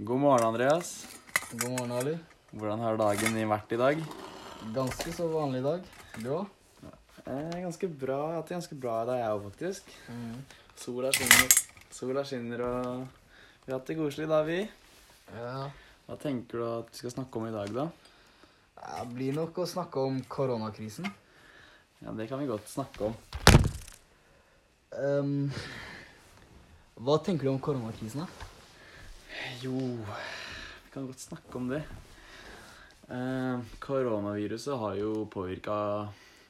God morgen, Andreas. God morgen, Ali. Hvordan har dagen din vært i dag? Ganske så vanlig i dag. Du òg? Eh, ganske bra. Jeg har hatt det ganske bra i dag, jeg òg, faktisk. Sola skinner, sola skinner, og vi har hatt det koselig da, vi. Ja. Hva tenker du at vi skal snakke om i dag, da? Det blir nok å snakke om koronakrisen. Ja, Det kan vi godt snakke om. Um, hva tenker du om koronakrisen, da? Jo, vi kan godt snakke om det. Eh, koronaviruset har jo påvirka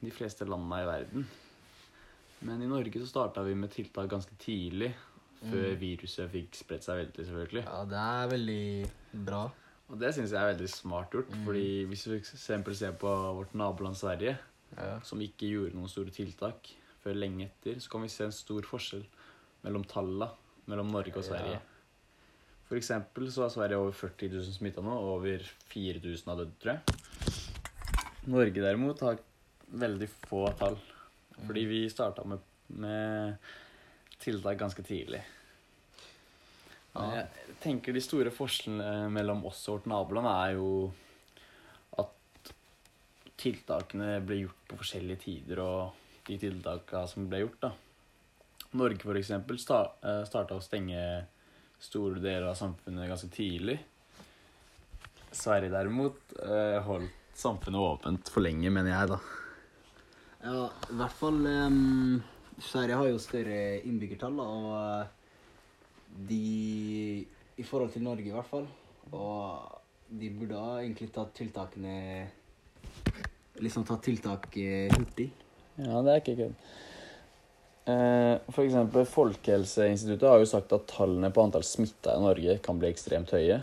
de fleste landene i verden. Men i Norge så starta vi med tiltak ganske tidlig, før Mm. viruset fikk spredt seg veldig, selvfølgelig. Ja, det er veldig bra. Og det syns jeg er veldig smart gjort. Mm. fordi hvis vi f.eks. ser på vårt naboland Sverige, Ja. som ikke gjorde noen store tiltak før lenge etter, så kan vi se en stor forskjell mellom tallene mellom Norge og Sverige. Ja. For eksempel så har Sverige over 40 000 smitta nå, og over 4000 har dødd, tror jeg. Norge derimot har veldig få tall, fordi vi starta med, med tiltak ganske tidlig. Men jeg tenker de store forskjellene mellom oss og vårt naboland er jo at tiltakene ble gjort på forskjellige tider, og de tiltakene som ble gjort, da. Norge for eksempel sta starta å stenge store deler av samfunnet ganske tidlig. Sverige derimot eh, holdt samfunnet åpent for lenge, mener jeg, da. Ja, i hvert fall um, Sverige har jo større innbyggertall, og eh, de I forhold til Norge, i hvert fall. Og de burde ha egentlig tatt tiltakene Liksom tatt tiltak eh, hurtig. Ja, det er ikke kødd. Eh, eksempel Folkehelseinstituttet har jo sagt at tallene på antall smitta i Norge kan bli ekstremt høye.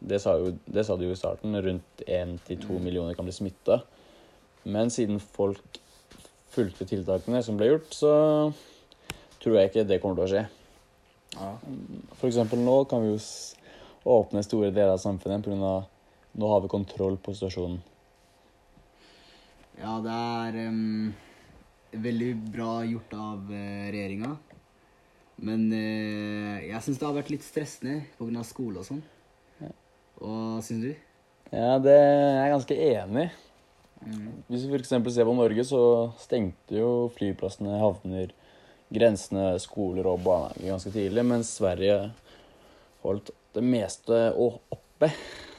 Det sa, jo, det sa de jo i starten. Rundt 1-2 millioner kan bli smitta. Men siden folk fulgte tiltakene som ble gjort, så tror jeg ikke det kommer til å skje. Ja. Eksempel nå kan vi jo åpne store deler av samfunnet pga. nå har vi kontroll på situasjonen. Ja, det er em, veldig bra gjort av uh, regjeringa. Men eh, jeg syns det har vært litt stressende pga. skole og sånn. Hva syns du? Ja, det er jeg ganske enig i. Hvis vi f.eks. ser på Norge, så stengte jo flyplassene, havner, grensene, skoler og barnehager ganske tidlig, mens Sverige holdt det meste oppe,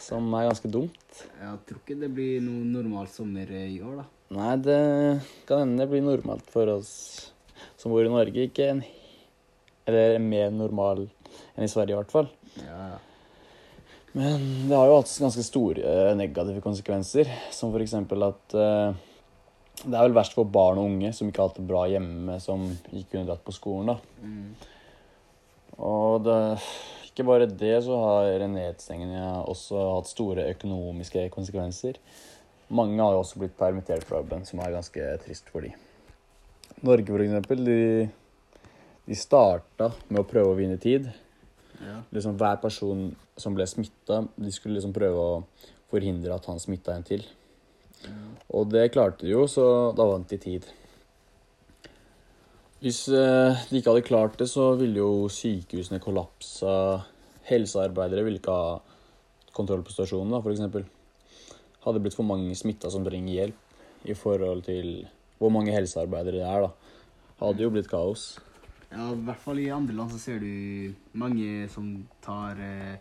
som er ganske dumt. Jeg tror ikke det blir noe normal sommer i år, da. Nei, det kan hende det blir normalt for oss som bor i Norge. Ikke en Eller mer normal enn i Sverige, i hvert fall. Ja, ja. Men det har jo hatt ganske store eh, negative konsekvenser, som f.eks. at eh, det er vel verst for barn og unge som ikke har hatt det bra hjemme, som ikke kunne dratt på skolen. da. Mm. Og det, ikke bare det, så har nedstengningen også hatt store økonomiske konsekvenser. Mange har jo også blitt permittert fra jobben, som er ganske trist for de. Norge, for eksempel, de, de starta med å prøve å vinne tid ja. liksom hver person som ble smitta, de skulle liksom prøve å forhindre at han smitta en til. Og det klarte de jo, så da vant de tid. Hvis eh, de ikke hadde klart det, så ville jo sykehusene kollapsa. Helsearbeidere ville ikke ha kontroll på stasjonen, f.eks. Hadde blitt for mange smitta som trenger hjelp i forhold til hvor mange helsearbeidere det er, da, hadde jo blitt kaos. ja, i hvert fall i andre land så ser du mange som tar eh,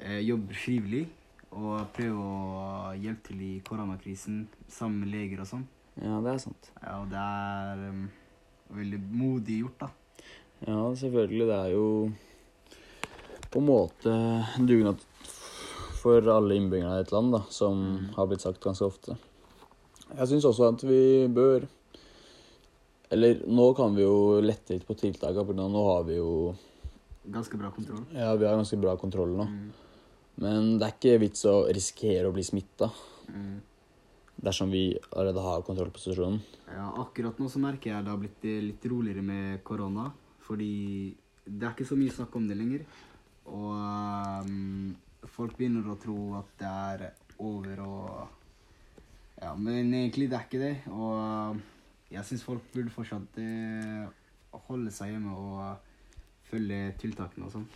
eh, jobber frivillig og prøver å hjelpe til i koronakrisen sammen med leger og sånn. Ja, det er sant. Ja, og det er em, veldig modig gjort, da. Ja, selvfølgelig. Det er jo på en måte en dugnad for alle innbyggerne i et land, da, som har blitt sagt ganske ofte. Jeg syns også at vi bør Eller nå kan vi jo lette litt på tiltakene, for nå har vi jo Ganske bra kontroll. Ja, vi har ganske bra kontroll nå. Mm. Men det er ikke vits å risikere å bli smitta Mm. Dersom vi allerede har kontroll på situasjonen. Ja, akkurat nå så merker jeg det har blitt litt roligere med korona. Fordi det er ikke så mye snakk om det lenger. Og um, folk begynner å tro at det er over og Ja, men egentlig det er ikke det. Og jeg syns folk burde fortsatt eh, holde seg hjemme og følge tiltakene og sånn.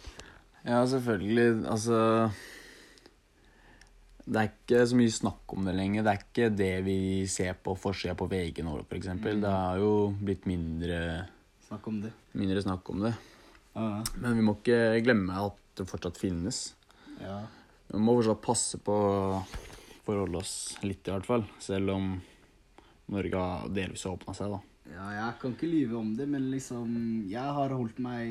Ja, selvfølgelig. Altså Det er ikke så mye snakk om det lenger. Det er ikke det vi ser på forsida på VG nå, f.eks. eksempel. Det har jo blitt mindre, Snakk om det. mindre snakk om det. Ja. Men vi må ikke glemme at det fortsatt finnes. ja. Vi må fortsatt passe på å forholde oss litt, i hvert fall. Selv om Norge har delvis åpna seg, da. Ja, jeg kan ikke lyve om det, men liksom Jeg har holdt meg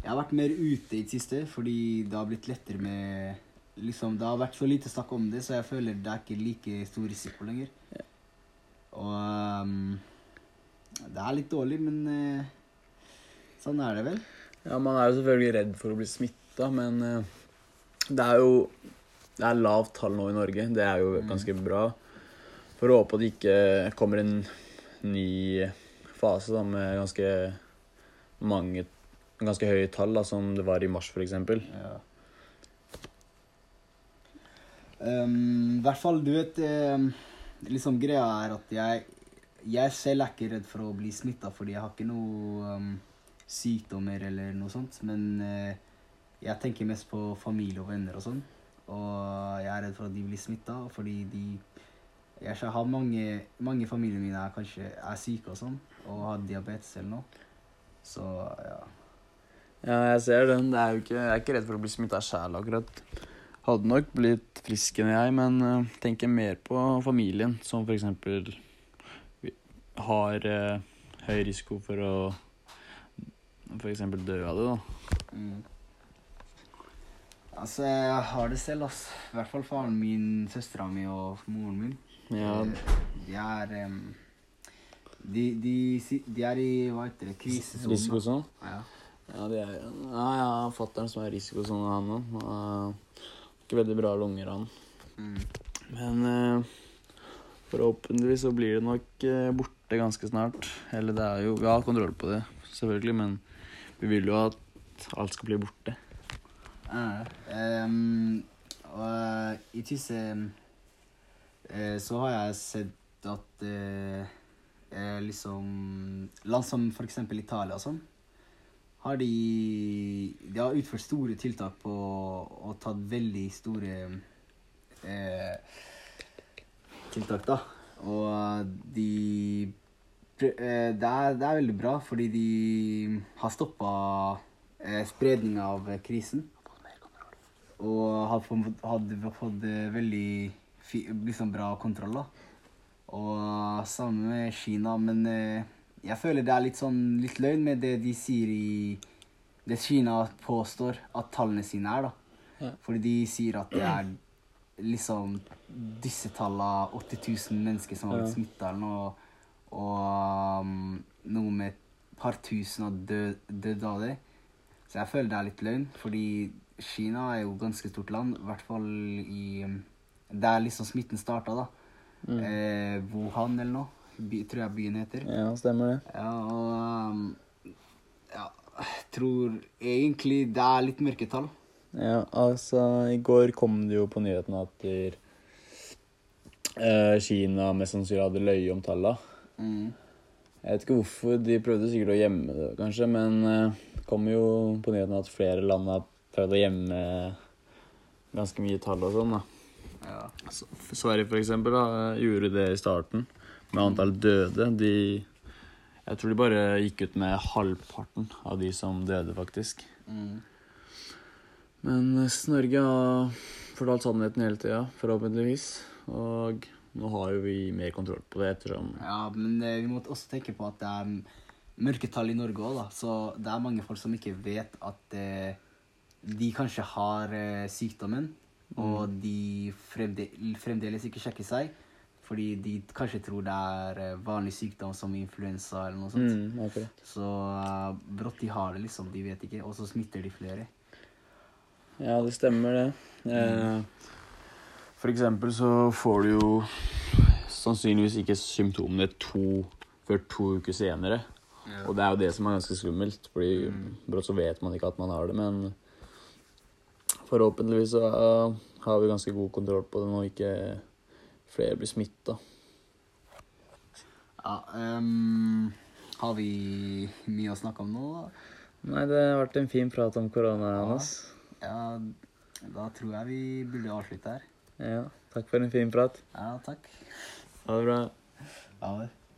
Jeg har vært mer ute i det siste fordi det har blitt lettere med Liksom, Det har vært så lite snakk om det, så jeg føler det er ikke like stor risiko lenger. Og um, Det er litt dårlig, men uh, sånn er det vel. Ja, man er jo selvfølgelig redd for å bli smitta, men uh, det er jo Det er lavt tall nå i Norge. Det er jo ganske bra. For å håpe at det ikke kommer en ny fase da, med ganske mange Ganske høye tall, da, som det var i mars, f.eks. Ja. Ehm, I hvert fall, du vet um, Liksom greia er at jeg Jeg selv er ikke redd for å bli smitta, fordi jeg har ikke noe um, sykdommer eller noe sånt. Men uh, jeg tenker mest på familie og venner og sånn. Og jeg er redd for at de blir smitta, fordi de Jeg har mange, mange familier mine er kanskje er syke og sånn, og har diabetes eller noe. Så ja. Ja, jeg ser den. Det er jo ikke, jeg er ikke redd for å bli smitta sjæl, akkurat. Hadde nok blitt frisk enn jeg, men uh, tenker mer på familien, som f.eks. har uh, høy risiko for å f.eks. dø av det. da. Mm. Altså, jeg har det selv, ass. I hvert fall faren min, søstera mi og moren min. Ja, Eh, De er um, de, de, de er i hva heter det, krisesonen. da. Risikosone? Ja. Ja, de er, ja, ja fatter'n som er risikosone, han òg. Ikke veldig bra lunger, han. Mm. Men eh, forhåpentligvis så blir det nok eh, borte ganske snart. Eller det er jo Vi har kontroll på det, selvfølgelig, men vi vil jo at alt skal bli borte. Ja, um, og i Tysse eh, så har jeg sett at eh, eh, liksom Land som for eksempel Italia og sånn, har de De har utført store tiltak på og tatt veldig store eh, tiltak, da. Og de eh, det, er, det er veldig bra, fordi de har stoppa eh, av krisen. Og har fått, hadde fått eh, veldig liksom bra kontroll, da. Og sammen med Kina, men eh, jeg føler det er litt sånn litt løgn med det de sier i Det Kina påstår at tallene sine er, da. Ja. Fordi de sier at det er liksom disse tallene 80 000 mennesker som har blitt Ja. smitta eller noe, og um, noe med et par tusen har dødd av det. Så jeg føler det er litt løgn, fordi Kina er jo et ganske stort land, i hvert fall i um, Der liksom smitten starta, da. Mm. Eh, Wuhan eller noe, by, tror jeg byen heter. Ja, stemmer det. Ja, og um, Ja, jeg tror egentlig det er litt mørketall. Ja, altså, i går kom det jo på nyhetene at der, uh, Kina mest sannsynlig hadde løyet om tallene. Mm. Jeg vet ikke hvorfor. De prøvde sikkert å gjemme det, kanskje, men eh, det kom jo på nyhetene at flere land har prøvd å gjemme ganske mye tall og sånn, da. Ja. Sverige for eksempel da, gjorde det i starten med antall døde. De, jeg tror de bare gikk ut med halvparten av de som døde, faktisk. Mm. Men Norge har fortalt sannheten hele tida, forhåpentligvis. Og nå har jo vi mer kontroll på det ettersom ja, men vi må også tenke på at det er mørketall i Norge òg, da. Så det er mange folk som ikke vet at eh, de kanskje har eh, sykdommen, og de fremdeles ikke sjekker seg. Fordi de kanskje tror det er eh, vanlig sykdom som influensa eller noe sånt. mm. Så uh, brått de har det, liksom. De vet ikke. Og så smitter de flere. Ja, det stemmer det. Eh, for eksempel så får du jo sannsynligvis ikke symptomene to, før to uker senere. Og det er jo det som er ganske skummelt, fordi brått så vet man ikke at man har det, men forhåpentligvis så uh, har vi ganske god kontroll på det nå, ikke flere blir smitta. Ja, um, har vi mye å snakke om nå? Nei, det har vært en fin prat om korona, Ja. Johannes. Ja, da tror jeg vi burde avslutte her. Ja, takk for en fin prat. Ja, takk. Ha det bra. Ha det.